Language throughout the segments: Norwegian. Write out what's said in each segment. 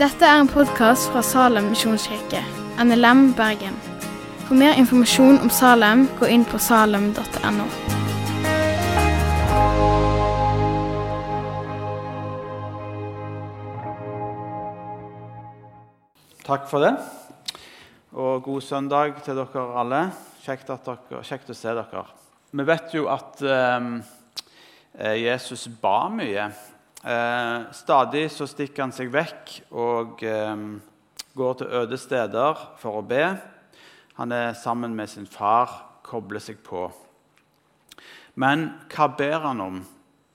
Dette er en podkast fra Salem misjonskirke, NLM Bergen. For mer informasjon om Salem, gå inn på salem.no. Takk for det. Og god søndag til dere alle. Kjekt, dere, kjekt å se dere. Vi vet jo at eh, Jesus ba mye. Eh, stadig så stikker han seg vekk og eh, går til øde steder for å be. Han er sammen med sin far, kobler seg på. Men hva ber han om?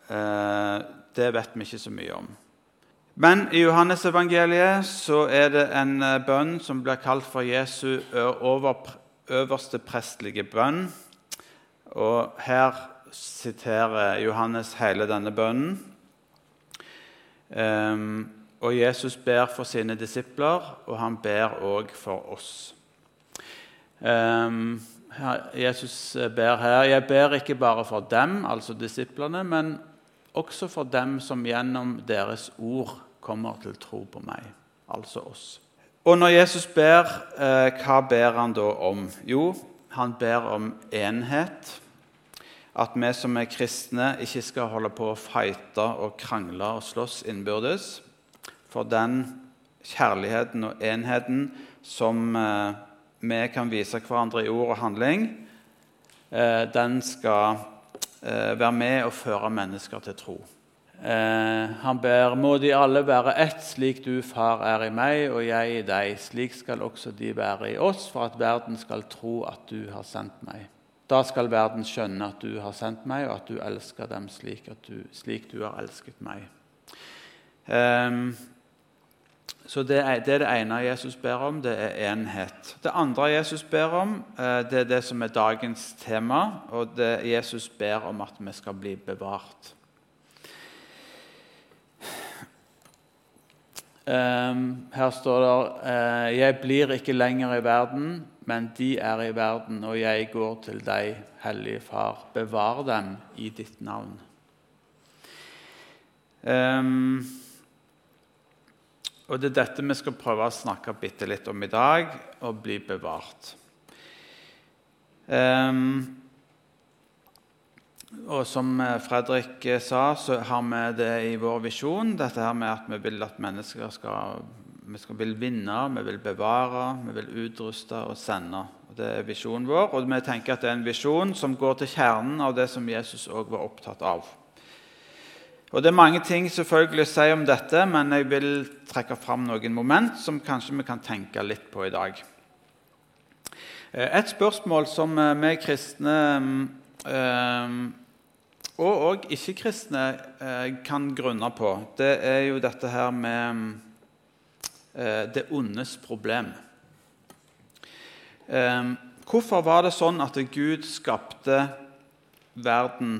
Eh, det vet vi ikke så mye om. Men i Johannesevangeliet så er det en eh, bønn som blir kalt for Jesu øverste prestlige bønn. Og her siterer Johannes hele denne bønnen. Um, og Jesus ber for sine disipler, og han ber òg for oss. Um, Jesus ber her Jeg ber ikke bare for dem, altså disiplene, men også for dem som gjennom deres ord kommer til tro på meg, altså oss. Og når Jesus ber, eh, hva ber han da om? Jo, han ber om enhet. At vi som er kristne, ikke skal holde på å fighte og krangle og slåss innbyrdes. For den kjærligheten og enheten som eh, vi kan vise hverandre i ord og handling, eh, den skal eh, være med og føre mennesker til tro. Han ber må de alle være ett, slik du, far, er i meg og jeg i deg. Slik skal også de være i oss, for at verden skal tro at du har sendt meg. Da skal verden skjønne at du har sendt meg, og at du elsker dem slik, du, slik du har elsket meg. Um, så det er, det er, det ene Jesus ber om, det er enhet. Det andre Jesus ber om, eh, det er det som er dagens tema. Og det Jesus ber om at vi skal bli bevart. Um, her står det uh, 'Jeg blir ikke lenger i verden, men de er i verden, og jeg går til deg, Hellige Far. Bevar dem i ditt navn.' Um, og Det er dette vi skal prøve å snakke bitte litt om i dag, og bli bevart. Um, og som eh, Fredrik eh, sa, så har vi det i vår visjon, dette her med at vi vil at mennesker skal, vi vil vinne, vi vil bevare, vi vil utruste og sende. Og det er visjonen vår, og vi tenker at det er en visjon som går til kjernen av det som Jesus òg var opptatt av. Og Det er mange ting selvfølgelig å si om dette, men jeg vil trekke fram noen moment som kanskje vi kan tenke litt på i dag. Eh, et spørsmål som vi kristne og òg ikke-kristne eh, kan grunne på, det er jo dette her med eh, det ondes problem. Eh, hvorfor var det sånn at Gud skapte verden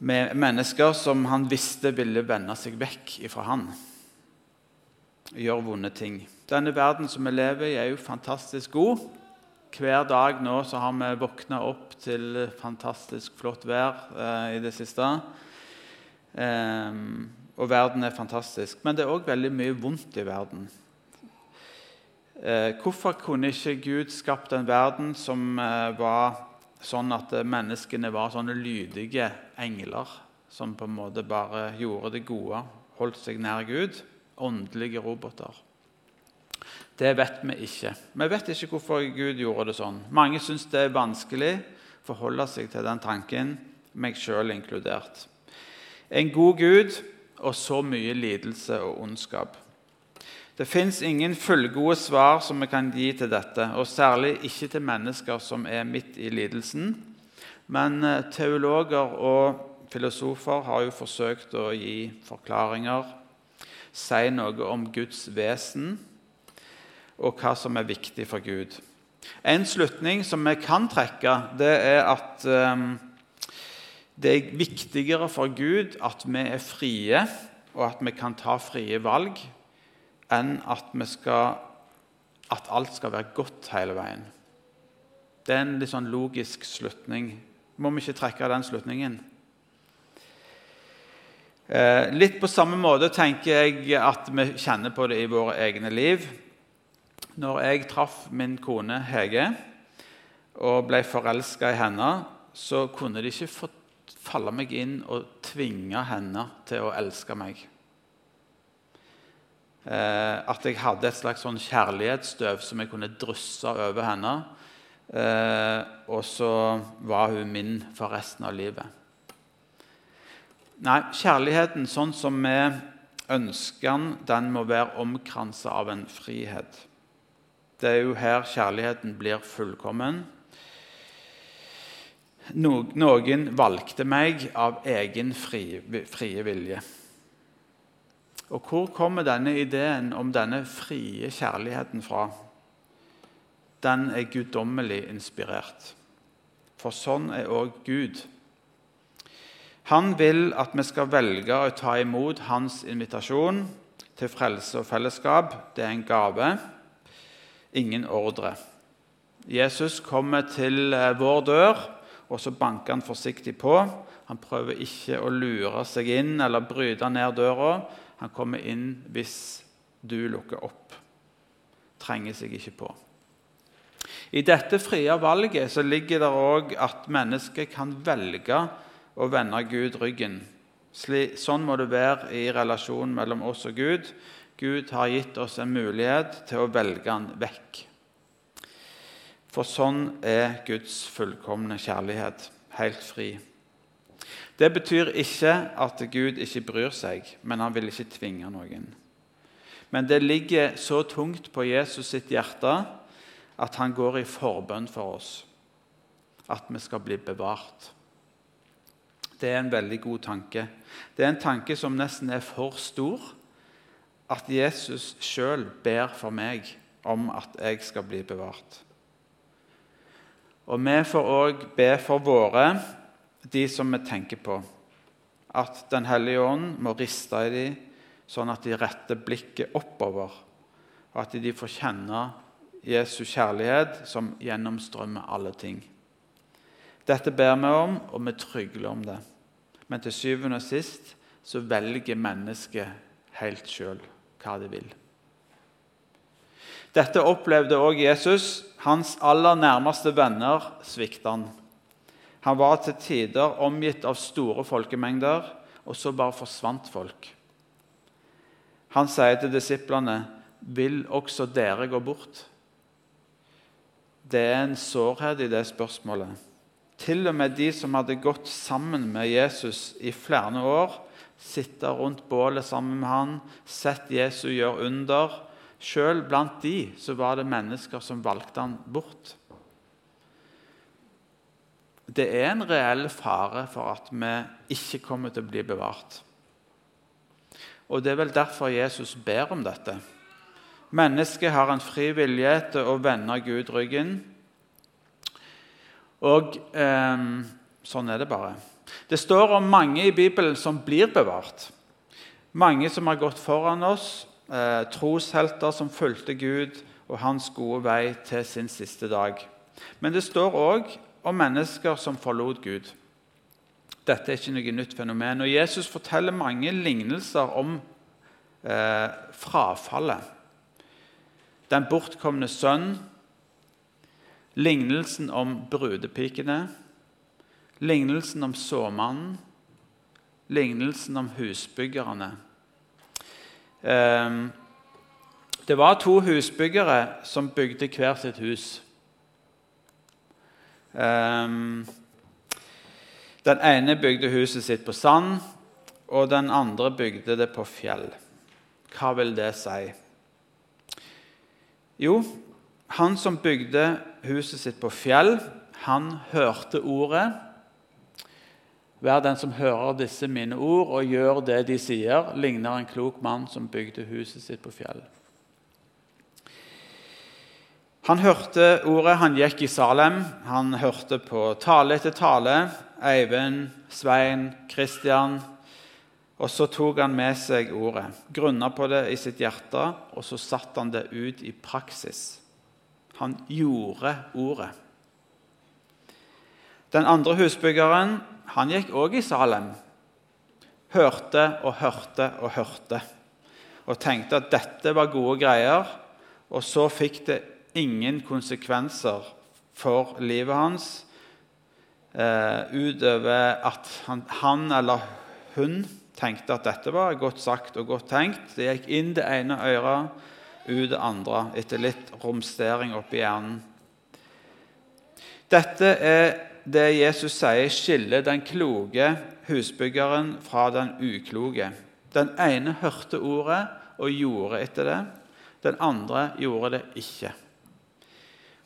med mennesker som han visste ville vende seg vekk ifra han? Gjøre vonde ting. Denne verden som vi lever i, er jo fantastisk god. Hver dag nå så har vi våkna opp til fantastisk flott vær eh, i det siste. Eh, og verden er fantastisk. Men det er òg veldig mye vondt i verden. Eh, hvorfor kunne ikke Gud skapt en verden som eh, var sånn at menneskene var sånne lydige engler som på en måte bare gjorde det gode, holdt seg nær Gud? Åndelige roboter. Det vet vi ikke. Vi vet ikke hvorfor Gud gjorde det sånn. Mange syns det er vanskelig å forholde seg til den tanken, meg sjøl inkludert. En god Gud og så mye lidelse og ondskap. Det fins ingen fullgode svar som vi kan gi til dette, og særlig ikke til mennesker som er midt i lidelsen. Men eh, teologer og filosofer har jo forsøkt å gi forklaringer, si noe om Guds vesen og hva som er viktig for Gud. En slutning som vi kan trekke, det er at um, det er viktigere for Gud at vi er frie, og at vi kan ta frie valg, enn at, skal, at alt skal være godt hele veien. Det er en litt sånn logisk slutning. Må vi ikke trekke den slutningen? Eh, litt på samme måte tenker jeg at vi kjenner på det i våre egne liv. Når jeg traff min kone Hege og ble forelska i henne, så kunne de ikke falle meg inn og tvinge henne til å elske meg. Eh, at jeg hadde et slags sånn kjærlighetsstøv som jeg kunne drysse over henne. Eh, og så var hun min for resten av livet. Nei, kjærligheten sånn som vi ønsker den, den må være omkransa av en frihet. Det er jo her kjærligheten blir fullkommen. Noen valgte meg av egen frie, frie vilje. Og hvor kommer denne ideen om denne frie kjærligheten fra? Den er guddommelig inspirert. For sånn er òg Gud. Han vil at vi skal velge å ta imot hans invitasjon til frelse og fellesskap. Det er en gave, ingen ordre. Jesus kommer til eh, vår dør, og så banker han forsiktig på. Han prøver ikke å lure seg inn eller bryte ned døra. Han kommer inn hvis du lukker opp. Trenger seg ikke på. I dette frie valget så ligger det òg at mennesket kan velge å vende Gud ryggen. Sånn må det være i relasjonen mellom oss og Gud. Gud har gitt oss en mulighet til å velge han vekk. For sånn er Guds fullkomne kjærlighet, helt fri. Det betyr ikke at Gud ikke bryr seg, men han vil ikke tvinge noen. Men det ligger så tungt på Jesus sitt hjerte at han går i forbønn for oss. At vi skal bli bevart. Det er en veldig god tanke. Det er en tanke som nesten er for stor. At Jesus sjøl ber for meg om at jeg skal bli bevart. Og vi får òg be for våre de som vi tenker på. At Den hellige ånd må riste i dem, sånn at de retter blikket oppover. Og at de får kjenne Jesu kjærlighet som gjennomstrømmer alle ting. Dette ber vi om, og vi trygler om det. Men til syvende og sist så velger mennesket helt sjøl hva de vil. Dette opplevde også Jesus. Hans aller nærmeste venner svikta han. Han var til tider omgitt av store folkemengder, og så bare forsvant folk. Han sier til disiplene, 'Vil også dere gå bort?' Det er en sårhet i det spørsmålet. Til og med de som hadde gått sammen med Jesus i flere år, sitte rundt bålet sammen med han, sett Jesus gjøre under Selv blant de så var det mennesker som valgte han bort det er en reell fare for at vi ikke kommer til å bli bevart. Og Det er vel derfor Jesus ber om dette. Mennesket har en fri vilje til å vende Gud ryggen. Og eh, sånn er det bare. Det står om mange i Bibelen som blir bevart. Mange som har gått foran oss, eh, troshelter som fulgte Gud og hans gode vei til sin siste dag. Men det står òg om mennesker som forlot Gud. Dette er ikke noe nytt fenomen. Og Jesus forteller mange lignelser om eh, frafallet. Den bortkomne sønn, lignelsen om brudepikene, lignelsen om såmannen, lignelsen om husbyggerne. Eh, det var to husbyggere som bygde hver sitt hus. Um, den ene bygde huset sitt på sand, og den andre bygde det på fjell. Hva vil det si? Jo, han som bygde huset sitt på fjell, han hørte ordet. Vær den som hører disse mine ord og gjør det de sier, ligner en klok mann som bygde huset sitt på fjell. Han hørte ordet, han gikk i Salem. Han hørte på tale etter tale. Eivind, Svein, Kristian. Og så tok han med seg ordet, grunna på det i sitt hjerte, og så satte han det ut i praksis. Han gjorde ordet. Den andre husbyggeren han gikk òg i Salem. hørte og hørte og hørte og tenkte at dette var gode greier, og så fikk det ingen konsekvenser for livet hans eh, utover at han, han, eller hun tenkte at dette var godt sagt og godt tenkt. Det gikk inn det ene øret, ut det andre, etter litt romstering oppi hjernen. Dette er det Jesus sier skiller den kloke husbyggeren fra den ukloke. Den ene hørte ordet og gjorde etter det. Den andre gjorde det ikke.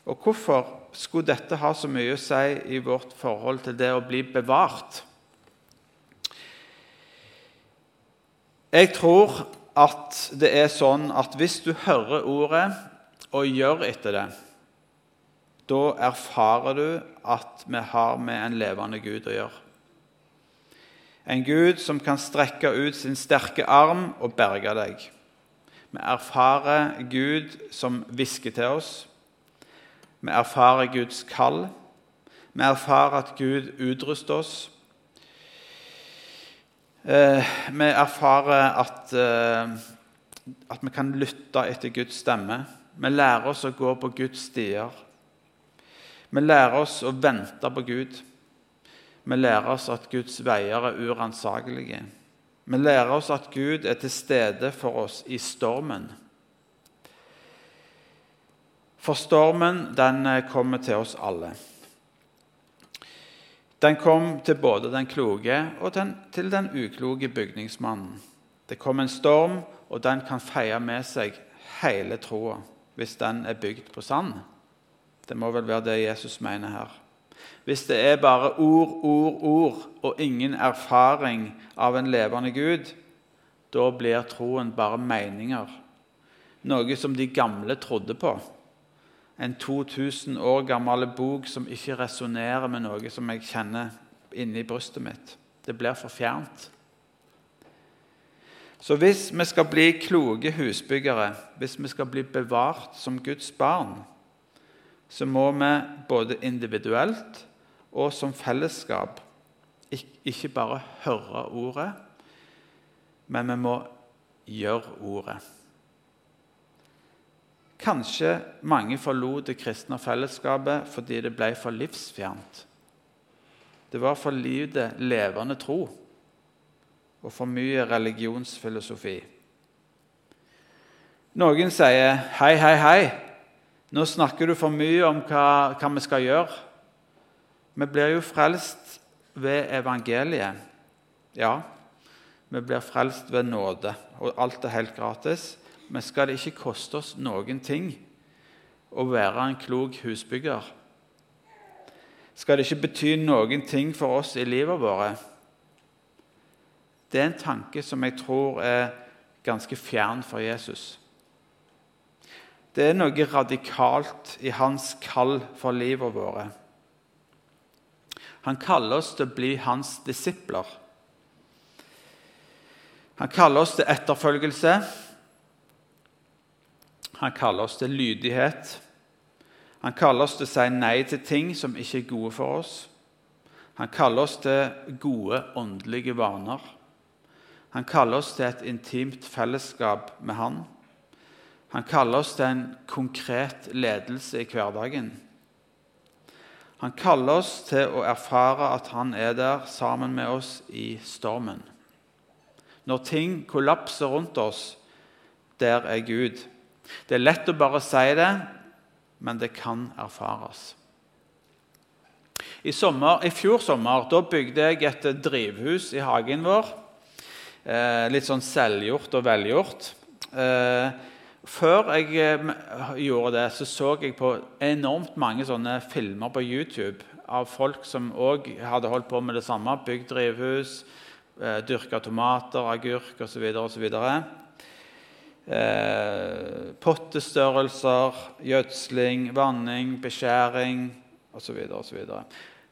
Og Hvorfor skulle dette ha så mye å si i vårt forhold til det å bli bevart? Jeg tror at det er sånn at hvis du hører ordet og gjør etter det, da erfarer du at vi har med en levende Gud å gjøre. En Gud som kan strekke ut sin sterke arm og berge deg. Vi erfarer Gud som hvisker til oss. Vi erfarer Guds kall. Vi erfarer at Gud utruster oss. Eh, vi erfarer at, eh, at vi kan lytte etter Guds stemme. Vi lærer oss å gå på Guds stier. Vi lærer oss å vente på Gud. Vi lærer oss at Guds veier er uransakelige. Vi lærer oss at Gud er til stede for oss i stormen. For stormen den eh, kommer til oss alle. Den kom til både den kloke og den, til den ukloke bygningsmannen. Det kom en storm, og den kan feie med seg hele troa hvis den er bygd på sand. Det må vel være det Jesus mener her. Hvis det er bare ord, ord, ord og ingen erfaring av en levende Gud, da blir troen bare meninger. Noe som de gamle trodde på. En 2000 år gammel bok som ikke resonnerer med noe som jeg kjenner inni brystet mitt. Det blir for fjernt. Så hvis vi skal bli kloke husbyggere, hvis vi skal bli bevart som Guds barn, så må vi både individuelt og som fellesskap ikke bare høre ordet, men vi må gjøre ordet. Kanskje mange forlot det kristne fellesskapet fordi det ble for livsfjernt. Det var for lite levende tro og for mye religionsfilosofi. Noen sier 'hei, hei, hei'. Nå snakker du for mye om hva, hva vi skal gjøre. Vi blir jo frelst ved evangeliet. Ja, vi blir frelst ved nåde, og alt er helt gratis. Men skal det ikke koste oss noen ting å være en klok husbygger? Skal det ikke bety noen ting for oss i livet vårt? Det er en tanke som jeg tror er ganske fjern for Jesus. Det er noe radikalt i hans kall for livet vårt. Han kaller oss til å bli hans disipler. Han kaller oss til etterfølgelse. Han kaller oss til lydighet. Han kaller oss til å si nei til ting som ikke er gode for oss. Han kaller oss til gode åndelige vaner. Han kaller oss til et intimt fellesskap med Han. Han kaller oss til en konkret ledelse i hverdagen. Han kaller oss til å erfare at han er der sammen med oss i stormen. Når ting kollapser rundt oss, der er Gud. Det er lett å bare si det, men det kan erfares. I, sommer, I fjor sommer bygde jeg et drivhus i hagen vår. Eh, litt sånn selvgjort og velgjort. Eh, før jeg eh, gjorde det, så så jeg på enormt mange sånne filmer på YouTube av folk som òg hadde holdt på med det samme. Bygd drivhus, eh, dyrka tomater, agurk osv. osv. Eh, pottestørrelser, gjødsling, vanning, beskjæring osv. osv.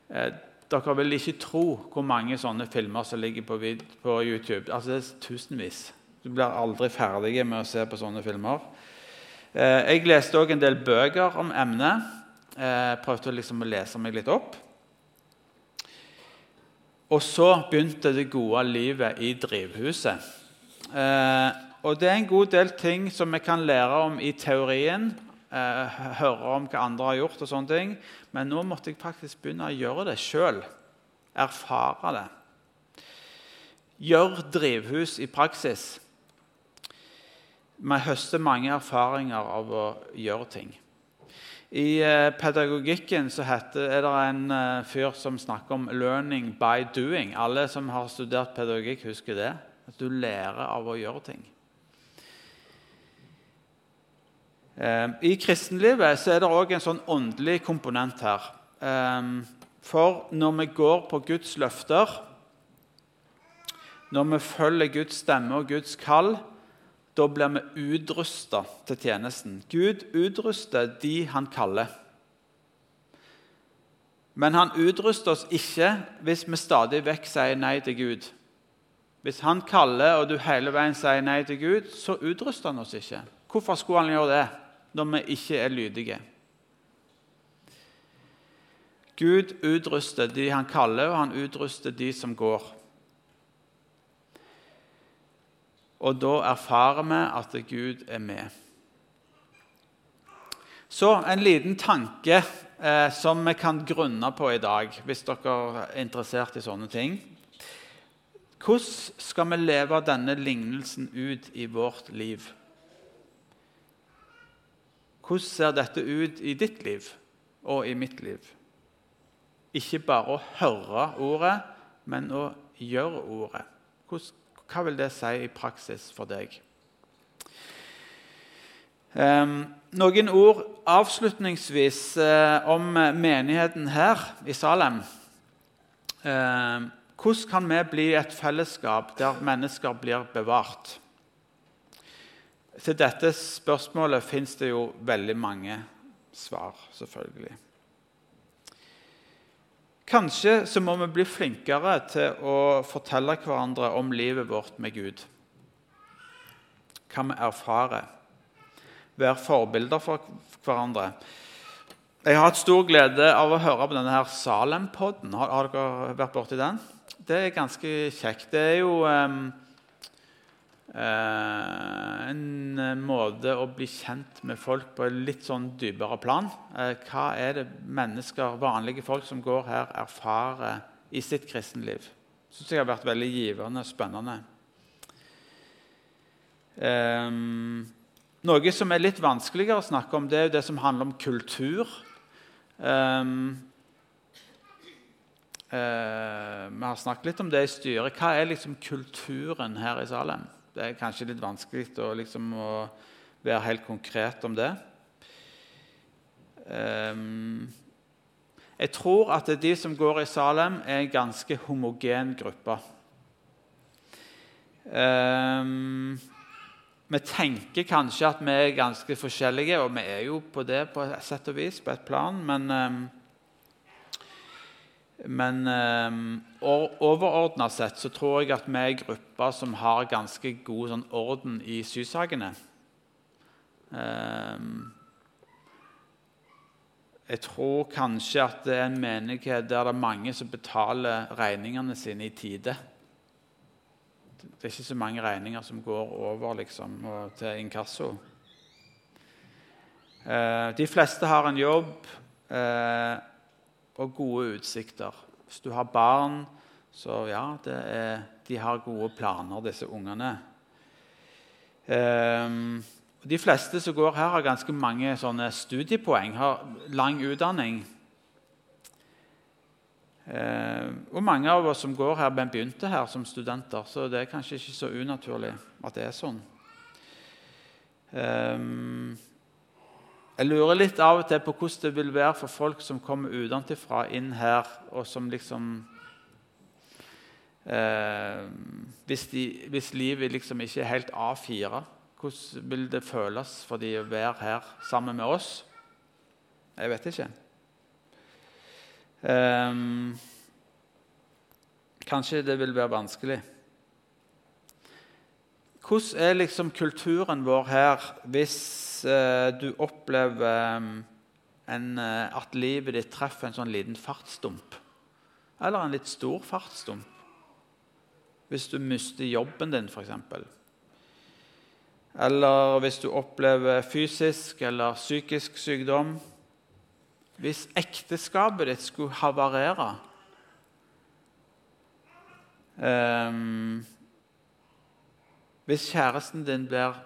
Eh, dere vil ikke tro hvor mange sånne filmer som ligger på, på YouTube. Altså, det er tusenvis. Du blir aldri ferdig med å se på sånne filmer. Eh, jeg leste òg en del bøker om emnet. Jeg eh, prøvde liksom å lese meg litt opp. Og så begynte det gode livet i drivhuset. Eh, og det er en god del ting som vi kan lære om i teorien. Høre om hva andre har gjort, og sånne ting. men nå måtte jeg faktisk begynne å gjøre det sjøl. Erfare det. Gjør drivhus i praksis. Vi høster mange erfaringer av å gjøre ting. I pedagogikken pedagogikken heter, er det en eh, fyr som snakker om 'learning by doing'. Alle som har studert pedagogikk, husker det. At du lærer av å gjøre ting. Eh, I kristenlivet så er det òg en sånn åndelig komponent her. For når vi går på Guds løfter, når vi følger Guds stemme og Guds kall, da blir vi utrusta til tjenesten. Gud utruster de han kaller. Men han utruster oss ikke hvis vi stadig vekk sier nei til Gud. Hvis han kaller, og du hele veien sier nei til Gud, så utruster han oss ikke. Hvorfor skulle han gjøre det når vi ikke er lydige? Gud utruster de han kaller, og han utruster de som går. Og da erfarer vi at Gud er med. Så en liten tanke eh, som vi kan grunne på i dag, hvis dere er interessert i sånne ting. Hvordan skal vi leve denne lignelsen ut i vårt liv? Hvordan ser dette ut i ditt liv og i mitt liv? Ikke bare å høre ordet, men å gjøre ordet. Hva vil det si i praksis for deg? Noen ord avslutningsvis uh, om menigheten her i Salem. Hvordan kan vi bli et fellesskap der mennesker blir bevart? Til dette spørsmålet fins det jo veldig mange svar, selvfølgelig. Kanskje så må vi bli flinkere til å fortelle hverandre om livet vårt med Gud. Hva vi erfarer. Være forbilder for hverandre. Jeg har hatt stor glede av å høre på denne her Salem-podden. Har, har, dere vært borti den? Det er ganske kjekt. Det er jo um, en måte å bli kjent med folk på et litt sånn dypere plan. Uh, hva er det mennesker, vanlige folk som går her, erfarer i sitt kristenliv? Det syns jeg har vært veldig givende og spennende. Noe som er litt vanskeligere å snakke om, det er jo det som handler om kultur. Vi har snakket litt om det i styret. Hva er liksom kulturen her i Salem? Det er kanskje litt vanskelig å, liksom, å være helt konkret om det. Um, jeg tror at de som går i Salem, er en ganske homogen gruppe. Um, vi tenker kanskje at vi er ganske forskjellige, og vi er jo på det på et sett og vis, på et plan, men um, men um, overordna sett så tror jeg at vi er en gruppe som har ganske god sånn, orden i sysakene. Um, jeg tror kanskje at det er en menighet der det er mange som betaler regningene sine i tide. Det er ikke så mange regninger som går over liksom, til inkasso. Eh, de fleste har en jobb eh, og gode utsikter. Hvis du har barn, så ja, er, de har gode planer, disse ungene. Eh, de fleste som går her, har ganske mange studiepoeng, har lang utdanning. Eh, og mange av oss som går her, begynte her som studenter, så det er kanskje ikke så unaturlig at det er sånn. Eh, jeg lurer litt av og til på hvordan det vil være for folk som kommer utenfra inn her, og som liksom eh, hvis, de, hvis, livet liksom ikke er helt A4, hvordan vil det føles for de å være her sammen med oss? Jeg vet ikke. Eh, kanskje det vil være vanskelig. Hvordan er liksom kulturen vår her hvis eh, du opplever um, en, uh, at livet ditt treffer en sånn liten fartsdump? Eller en litt stor fartsdump? hvis du mister jobben din, f.eks. Eller hvis du opplever fysisk eller psykisk sykdom. Hvis ekteskapet ditt skulle havarere um, Hvis kjæresten din blir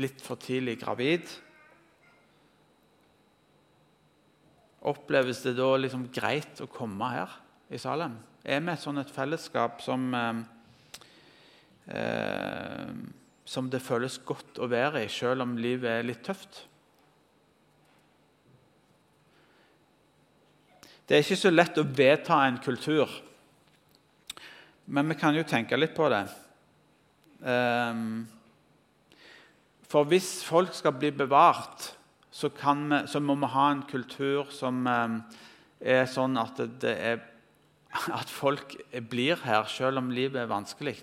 litt for tidlig gravid Oppleves det da liksom greit å komme her i Salem? Er vi et sånn et fellesskap som eh, eh, som det føles godt å være i, selv om livet er litt tøft. Det er ikke så lett å vedta en kultur, men vi kan jo tenke litt på det. Ehm, for hvis folk skal bli bevart, så, vi, så må vi ha en kultur som ehm, er sånn at, er, at folk blir her selv om livet er vanskelig.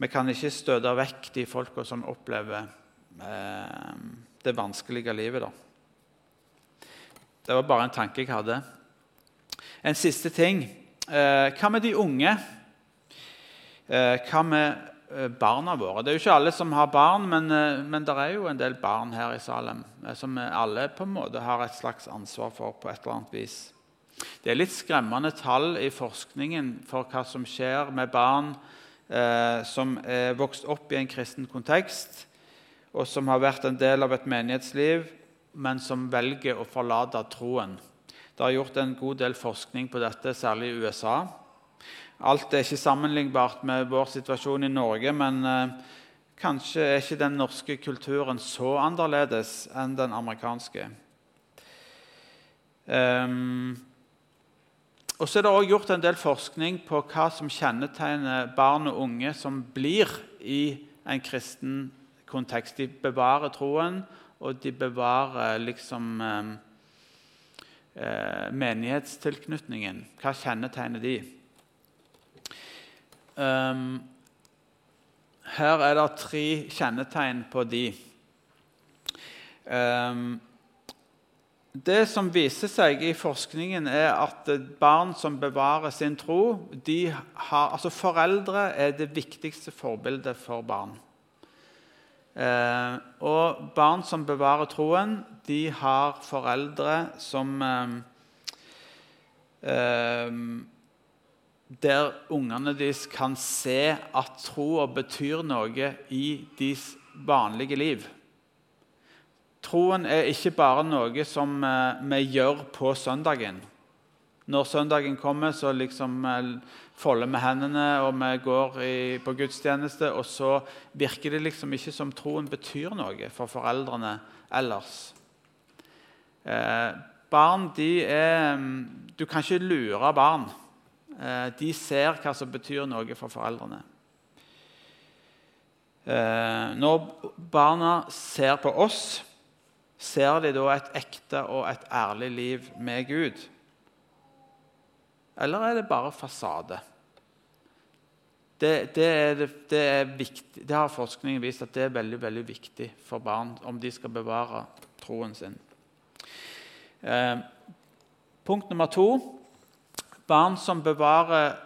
Vi kan ikke støte vekk de folka som opplever eh, det vanskelige livet. Da. Det var bare en tanke jeg hadde. En siste ting. Eh, hva med de unge? Eh, hva med eh, barna våre? Det er jo ikke alle som har barn, men, men det er jo en del barn her i Salem som alle på en måte har et slags ansvar for på et eller annet vis. Det er litt skremmende tall i forskningen for hva som skjer med barn eh, som er vokst opp i en kristen kontekst, og som har vært en del av et menighetsliv, men som velger å forlate troen. Det har gjort en god del forskning på dette, særlig i USA. Alt er ikke sammenlignbart med vår situasjon i Norge, men eh, kanskje er ikke den norske kulturen så annerledes enn den amerikanske. Um, og så er det også gjort en del forskning på hva som kjennetegner barn og unge som blir i en kristen kontekst. De bevarer troen, og de bevarer liksom eh, menighetstilknytningen. Hva kjennetegner de? Um, her er det tre kjennetegn på de. Um, det som viser seg i forskningen, er at barn som bevarer sin tro har, altså Foreldre er det viktigste forbildet for barn. Eh, og barn som bevarer troen, de har foreldre som eh, eh, Der ungene deres kan se at troa betyr noe i deres vanlige liv. Troen er ikke bare noe som vi gjør på søndagen. Når søndagen kommer, så liksom eh, folder vi hendene og vi går i, på gudstjeneste. Og så virker det liksom ikke som troen betyr noe for foreldrene ellers. Eh, barn de er mm, Du kan ikke lure barn. Eh, de ser hva som betyr noe for foreldrene. Eh, når barna ser på oss Ser de da et ekte og et ærlig liv med Gud? Eller er det bare fasade? Det, det, er, det, er viktig, det, har forskningen vist at det er veldig, veldig viktig for barn om de skal bevare troen sin. Eh, punkt nummer to barn som, bevarer,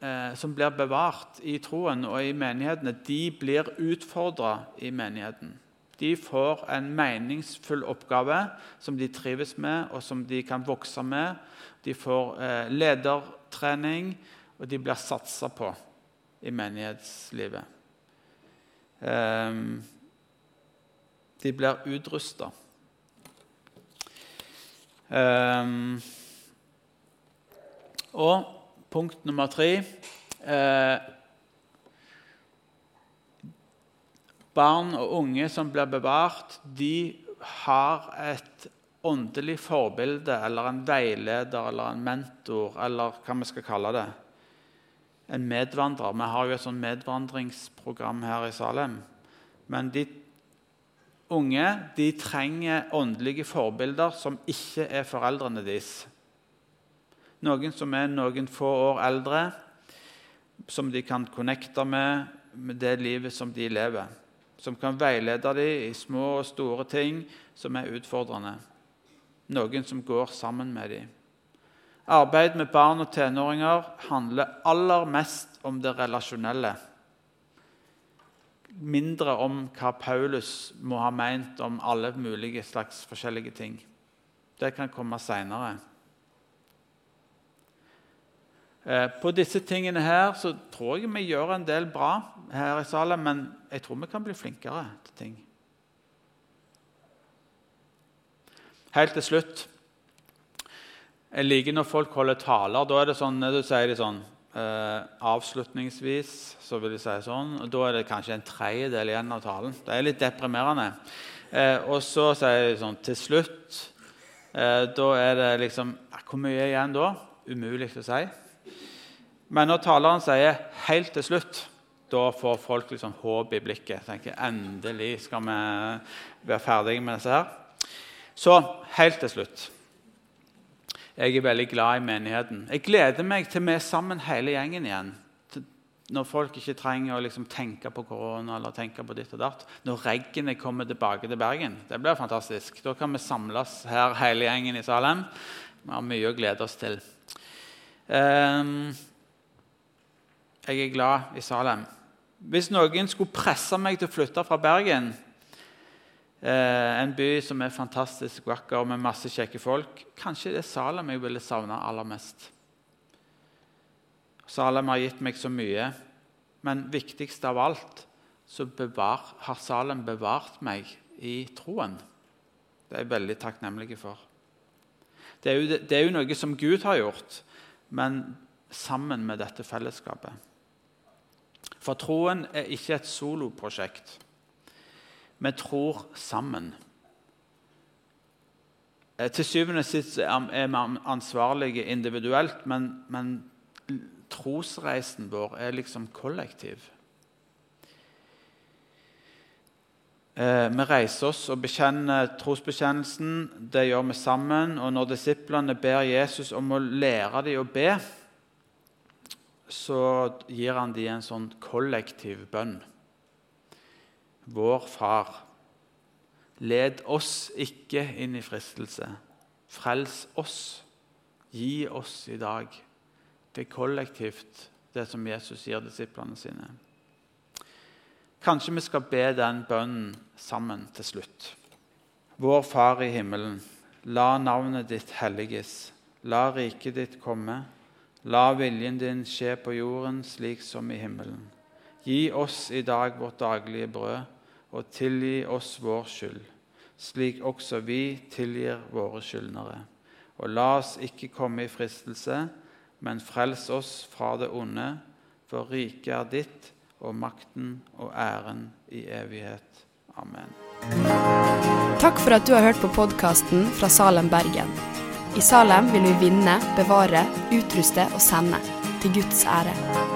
eh, som blir bevart i troen og i menighetene, de blir utfordra i menigheten. De får en meningsfull oppgave som de trives med, og som de kan vokse med. De får eh, ledertrening, og de blir satsa på i menighetslivet. Eh, de blir utrusta. Eh, og punkt nummer tre eh, barn og unge som blir bevart, de har et åndelig forbilde eller en veileder eller en mentor eller hva vi skal kalle det. En medvandrer. Vi har jo et sånn medvandringsprogram her i Salem. Men de unge de trenger åndelige forbilder som ikke er foreldrene deres. Noen som er noen få år eldre, som de kan connecte med med det livet som de lever som kan veilede dem i små og store ting som er utfordrende. Noen som går sammen med dem. Arbeid med barn og tenåringer handler aller mest om det relasjonelle. Mindre om hva Paulus må ha meint om alle mulige slags forskjellige ting. Det kan komme seinere. Eh, på disse tingene her så tror jeg vi gjør en del bra her i salen, men jeg tror vi kan bli flinkere til ting. Helt til slutt Jeg liker når folk holder taler. Da er det sånn, du sier de sånn eh, Avslutningsvis så vil de si sånn. og Da er det kanskje en tredjedel igjen av talen. Det er litt deprimerende. Eh, og så sier de sånn Til slutt eh, Da er det liksom Hvor mye er igjen da? Umulig å si. Men når taleren sier 'helt til slutt', da får folk liksom håp i blikket. tenker Endelig skal vi være ferdige med disse her. Så helt til slutt. Jeg er veldig glad i menigheten. Jeg gleder meg til vi er sammen hele gjengen igjen. Når folk ikke trenger å liksom tenke på korona eller tenke på ditt og datt. Når regnet kommer tilbake til Bergen. Det blir fantastisk. Da kan vi samles her hele gjengen i Salem. Vi har mye å glede oss til. Um, jeg er glad i Salem. Hvis noen skulle presse meg til å flytte fra Bergen en by som er fantastisk vakker med masse kjekke folk. Kanskje det er Salem jeg ville savne aller mest. Salem har gitt meg så mye, men viktigst av alt så bevar, har Salem bevart meg i troen. Det er jeg veldig takknemlig for. Det er, jo, det er jo noe som Gud har gjort, men sammen med dette fellesskapet. For troen er ikke et soloprosjekt. Vi tror sammen. Eh, til syvende og sist er vi ansvarlige individuelt, men, men trosreisen vår er liksom kollektiv. Eh, vi reiser oss og bekjenner trosbekjennelsen. Det gjør vi sammen. Og når disiplene ber Jesus om å lære dem å be, så gir han dem en sånn kollektiv bønn. Vår Far, led oss ikke inn i fristelse. Frels oss. Gi oss i dag. Det kollektivt, det som Jesus gir disiplene sine. Kanskje vi skal be den bønnen sammen til slutt. Vår Far i himmelen. La navnet ditt helliges. La riket ditt komme. La viljen din skje på jorden slik som i himmelen. Gi oss i dag vårt daglige brød og tilgi oss vår skyld, slik også vi tilgir våre skyldnere. Og la oss ikke komme i fristelse, men frels oss fra det onde, for riket er ditt, og makten og æren i evighet. Amen. Takk for at du har hørt på podkasten fra Salem, Bergen. I Salem vil vi vinne, bevare, utruste og sende, til Guds ære.